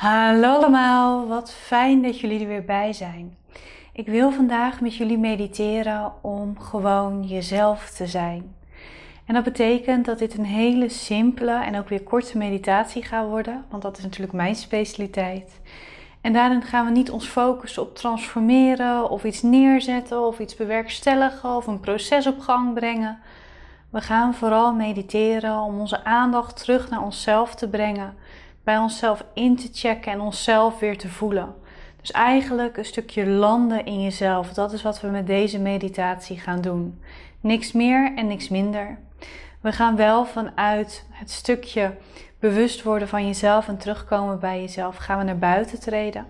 Hallo allemaal, wat fijn dat jullie er weer bij zijn. Ik wil vandaag met jullie mediteren om gewoon jezelf te zijn. En dat betekent dat dit een hele simpele en ook weer korte meditatie gaat worden, want dat is natuurlijk mijn specialiteit. En daarin gaan we niet ons focussen op transformeren of iets neerzetten of iets bewerkstelligen of een proces op gang brengen. We gaan vooral mediteren om onze aandacht terug naar onszelf te brengen onszelf in te checken en onszelf weer te voelen. Dus eigenlijk een stukje landen in jezelf. Dat is wat we met deze meditatie gaan doen. Niks meer en niks minder. We gaan wel vanuit het stukje bewust worden van jezelf en terugkomen bij jezelf, gaan we naar buiten treden.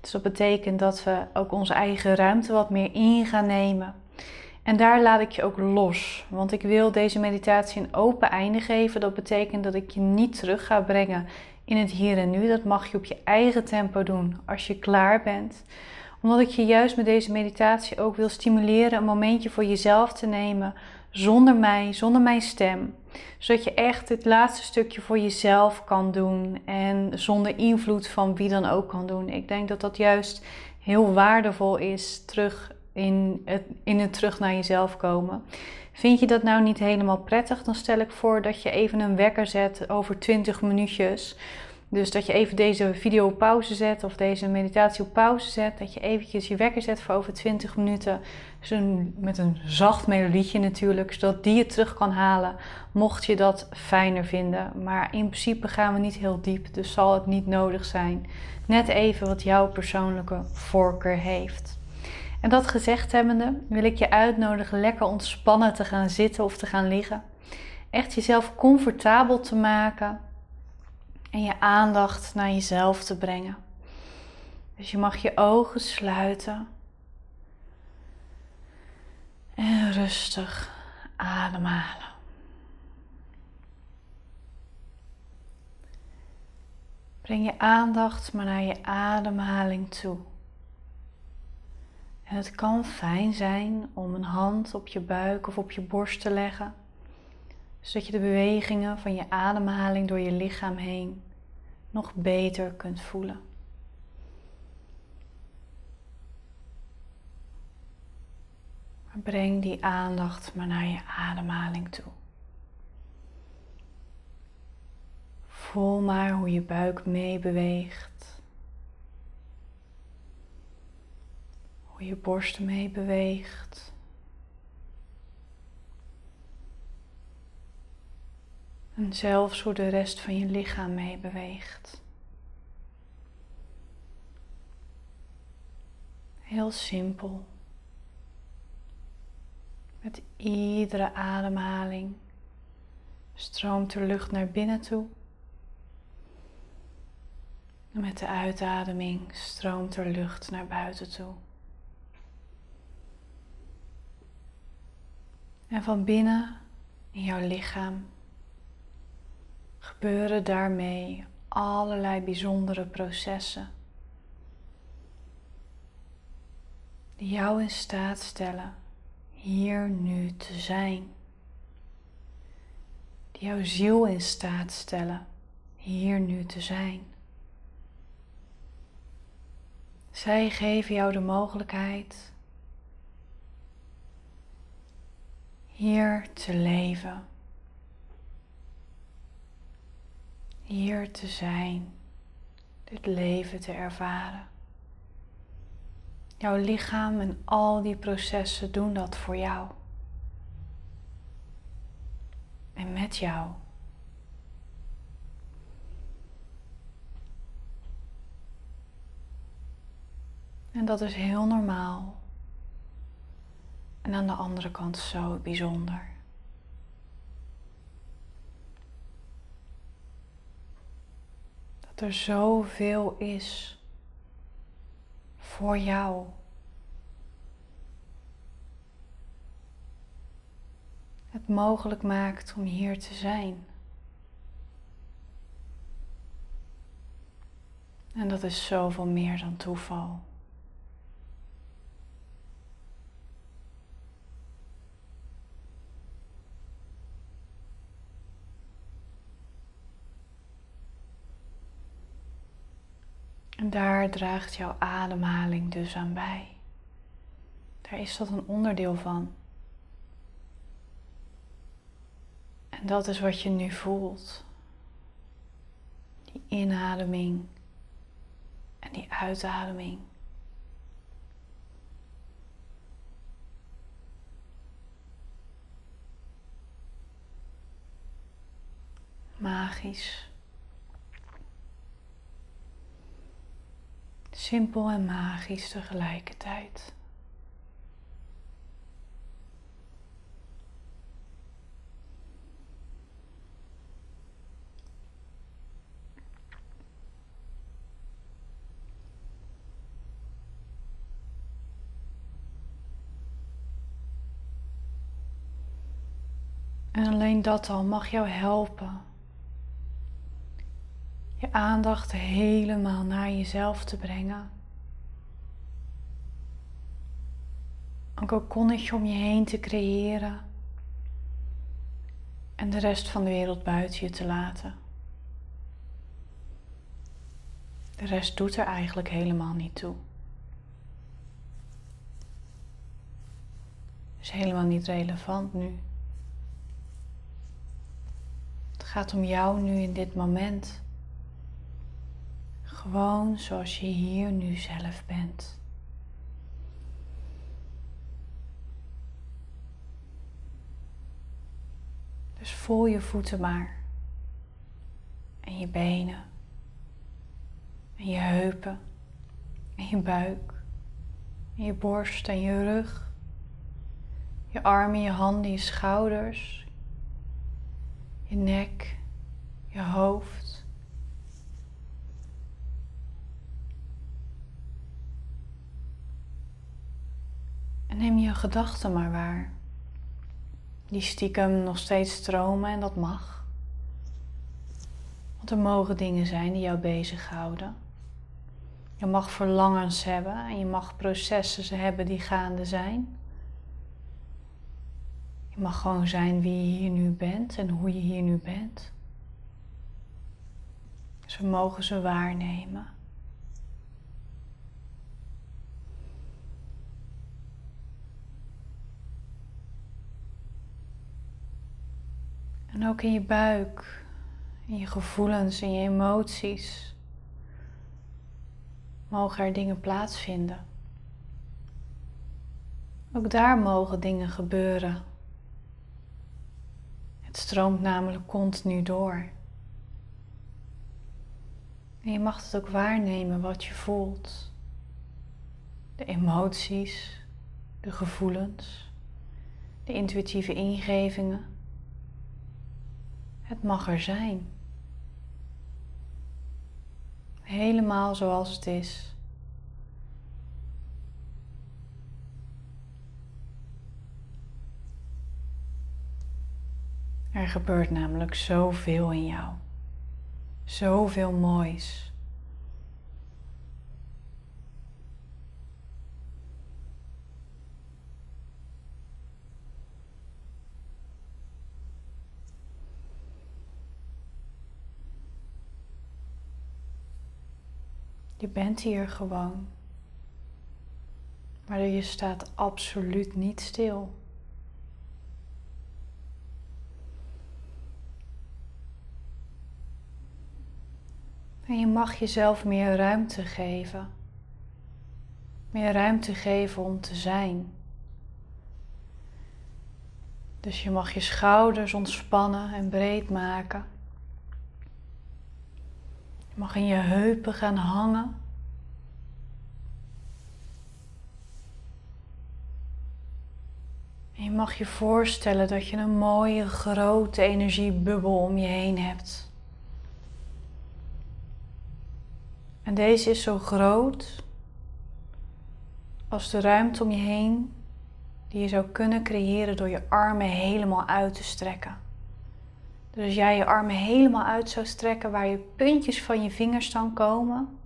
Dus dat betekent dat we ook onze eigen ruimte wat meer in gaan nemen. En daar laat ik je ook los. Want ik wil deze meditatie een open einde geven. Dat betekent dat ik je niet terug ga brengen in het hier en nu. Dat mag je op je eigen tempo doen als je klaar bent. Omdat ik je juist met deze meditatie ook wil stimuleren een momentje voor jezelf te nemen. Zonder mij, zonder mijn stem. Zodat je echt het laatste stukje voor jezelf kan doen. En zonder invloed van wie dan ook kan doen. Ik denk dat dat juist heel waardevol is terug in het, het terug naar jezelf komen. Vind je dat nou niet helemaal prettig? Dan stel ik voor dat je even een wekker zet over 20 minuutjes. Dus dat je even deze video op pauze zet of deze meditatie op pauze zet. Dat je eventjes je wekker zet voor over 20 minuten. Dus met een zacht melodietje natuurlijk, zodat die je terug kan halen. Mocht je dat fijner vinden. Maar in principe gaan we niet heel diep, dus zal het niet nodig zijn. Net even wat jouw persoonlijke voorkeur heeft. En dat gezegd hebbende wil ik je uitnodigen lekker ontspannen te gaan zitten of te gaan liggen. Echt jezelf comfortabel te maken en je aandacht naar jezelf te brengen. Dus je mag je ogen sluiten en rustig ademhalen. Breng je aandacht maar naar je ademhaling toe. Het kan fijn zijn om een hand op je buik of op je borst te leggen, zodat je de bewegingen van je ademhaling door je lichaam heen nog beter kunt voelen. Breng die aandacht maar naar je ademhaling toe. Voel maar hoe je buik meebeweegt. Je borst mee beweegt. En zelfs hoe de rest van je lichaam mee beweegt. Heel simpel. Met iedere ademhaling stroomt de lucht naar binnen toe. En met de uitademing stroomt er lucht naar buiten toe. En van binnen in jouw lichaam gebeuren daarmee allerlei bijzondere processen. Die jou in staat stellen hier nu te zijn. Die jouw ziel in staat stellen hier nu te zijn. Zij geven jou de mogelijkheid hier te leven, hier te zijn, dit leven te ervaren. Jouw lichaam en al die processen doen dat voor jou. En met jou. En dat is heel normaal. En aan de andere kant zo bijzonder. Dat er zoveel is voor jou. Het mogelijk maakt om hier te zijn. En dat is zoveel meer dan toeval. En daar draagt jouw ademhaling dus aan bij. Daar is dat een onderdeel van. En dat is wat je nu voelt. Die inademing en die uitademing. Magisch. Simpel en magisch tegelijkertijd. En alleen dat al mag jou helpen. Je aandacht helemaal naar jezelf te brengen. Een kokonnetje om je heen te creëren. En de rest van de wereld buiten je te laten. De rest doet er eigenlijk helemaal niet toe. Is helemaal niet relevant nu gaat om jou nu in dit moment. Gewoon zoals je hier nu zelf bent. Dus voel je voeten maar. En je benen. En je heupen. En je buik. En je borst en je rug. Je armen, je handen, je schouders je nek, je hoofd. Neem je gedachten maar waar. Die stiekem nog steeds stromen en dat mag. Want er mogen dingen zijn die jou bezighouden. Je mag verlangens hebben en je mag processen hebben die gaande zijn. Je mag gewoon zijn wie je hier nu bent en hoe je hier nu bent. Dus mogen ze waarnemen. En ook in je buik, in je gevoelens, in je emoties, mogen er dingen plaatsvinden. Ook daar mogen dingen gebeuren het stroomt namelijk continu door. En je mag het ook waarnemen wat je voelt. De emoties, de gevoelens, de intuïtieve ingevingen. Het mag er zijn. Helemaal zoals het is. Er gebeurt namelijk zoveel in jou. Zoveel moois. Je bent hier gewoon. Maar je staat absoluut niet stil. En je mag jezelf meer ruimte geven. Meer ruimte geven om te zijn. Dus je mag je schouders ontspannen en breed maken. Mag in je heupen gaan hangen. En je mag je voorstellen dat je een mooie grote energiebubbel om je heen hebt. En deze is zo groot als de ruimte om je heen die je zou kunnen creëren door je armen helemaal uit te strekken. Dus als jij je armen helemaal uit zou strekken waar je puntjes van je vingers dan komen,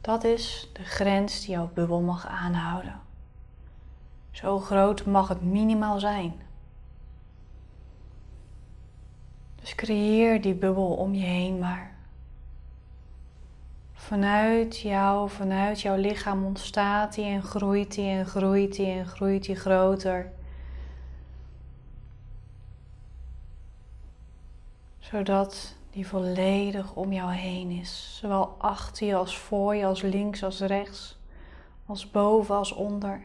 dat is de grens die jouw bubbel mag aanhouden. Zo groot mag het minimaal zijn. Dus creëer die bubbel om je heen maar. vanuit jou, vanuit jouw lichaam ontstaat die en groeit die en groeit die en groeit die groter. Zodat die volledig om jou heen is. Zowel achter je als voor je, als links als rechts, als boven als onder.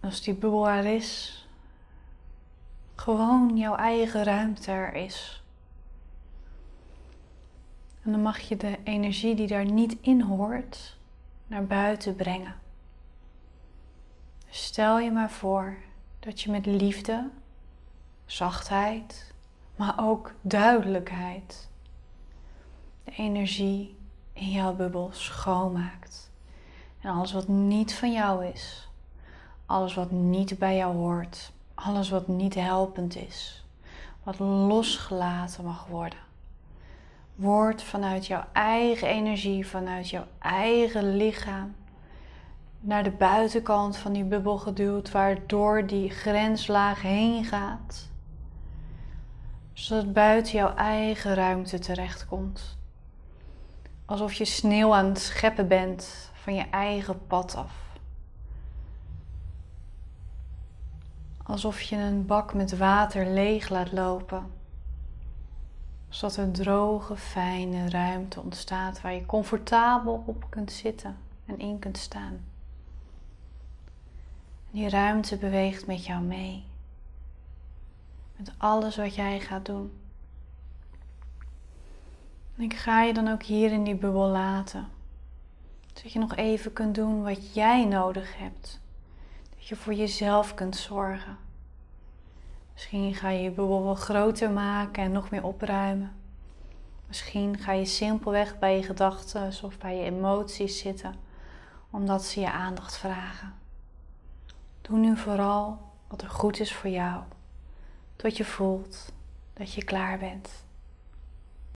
Als die bubbel er is, gewoon jouw eigen ruimte er is. En dan mag je de energie die daar niet in hoort, naar buiten brengen. Dus stel je maar voor dat je met liefde, zachtheid, maar ook duidelijkheid de energie in jouw bubbel schoonmaakt. En alles wat niet van jou is, alles wat niet bij jou hoort, alles wat niet helpend is, wat losgelaten mag worden, wordt vanuit jouw eigen energie, vanuit jouw eigen lichaam naar de buitenkant van die bubbel geduwd, waardoor die grenslaag heen gaat, zodat het buiten jouw eigen ruimte terechtkomt. Alsof je sneeuw aan het scheppen bent van je eigen pad af. Alsof je een bak met water leeg laat lopen. Zodat er droge, fijne ruimte ontstaat waar je comfortabel op kunt zitten en in kunt staan. Die ruimte beweegt met jou mee. Met alles wat jij gaat doen. En ik ga je dan ook hier in die bubbel laten. Zodat je nog even kunt doen wat jij nodig hebt je voor jezelf kunt zorgen. Misschien ga je je bubbel wel groter maken en nog meer opruimen. Misschien ga je simpelweg bij je gedachten of bij je emoties zitten, omdat ze je aandacht vragen. Doe nu vooral wat er goed is voor jou, tot je voelt dat je klaar bent.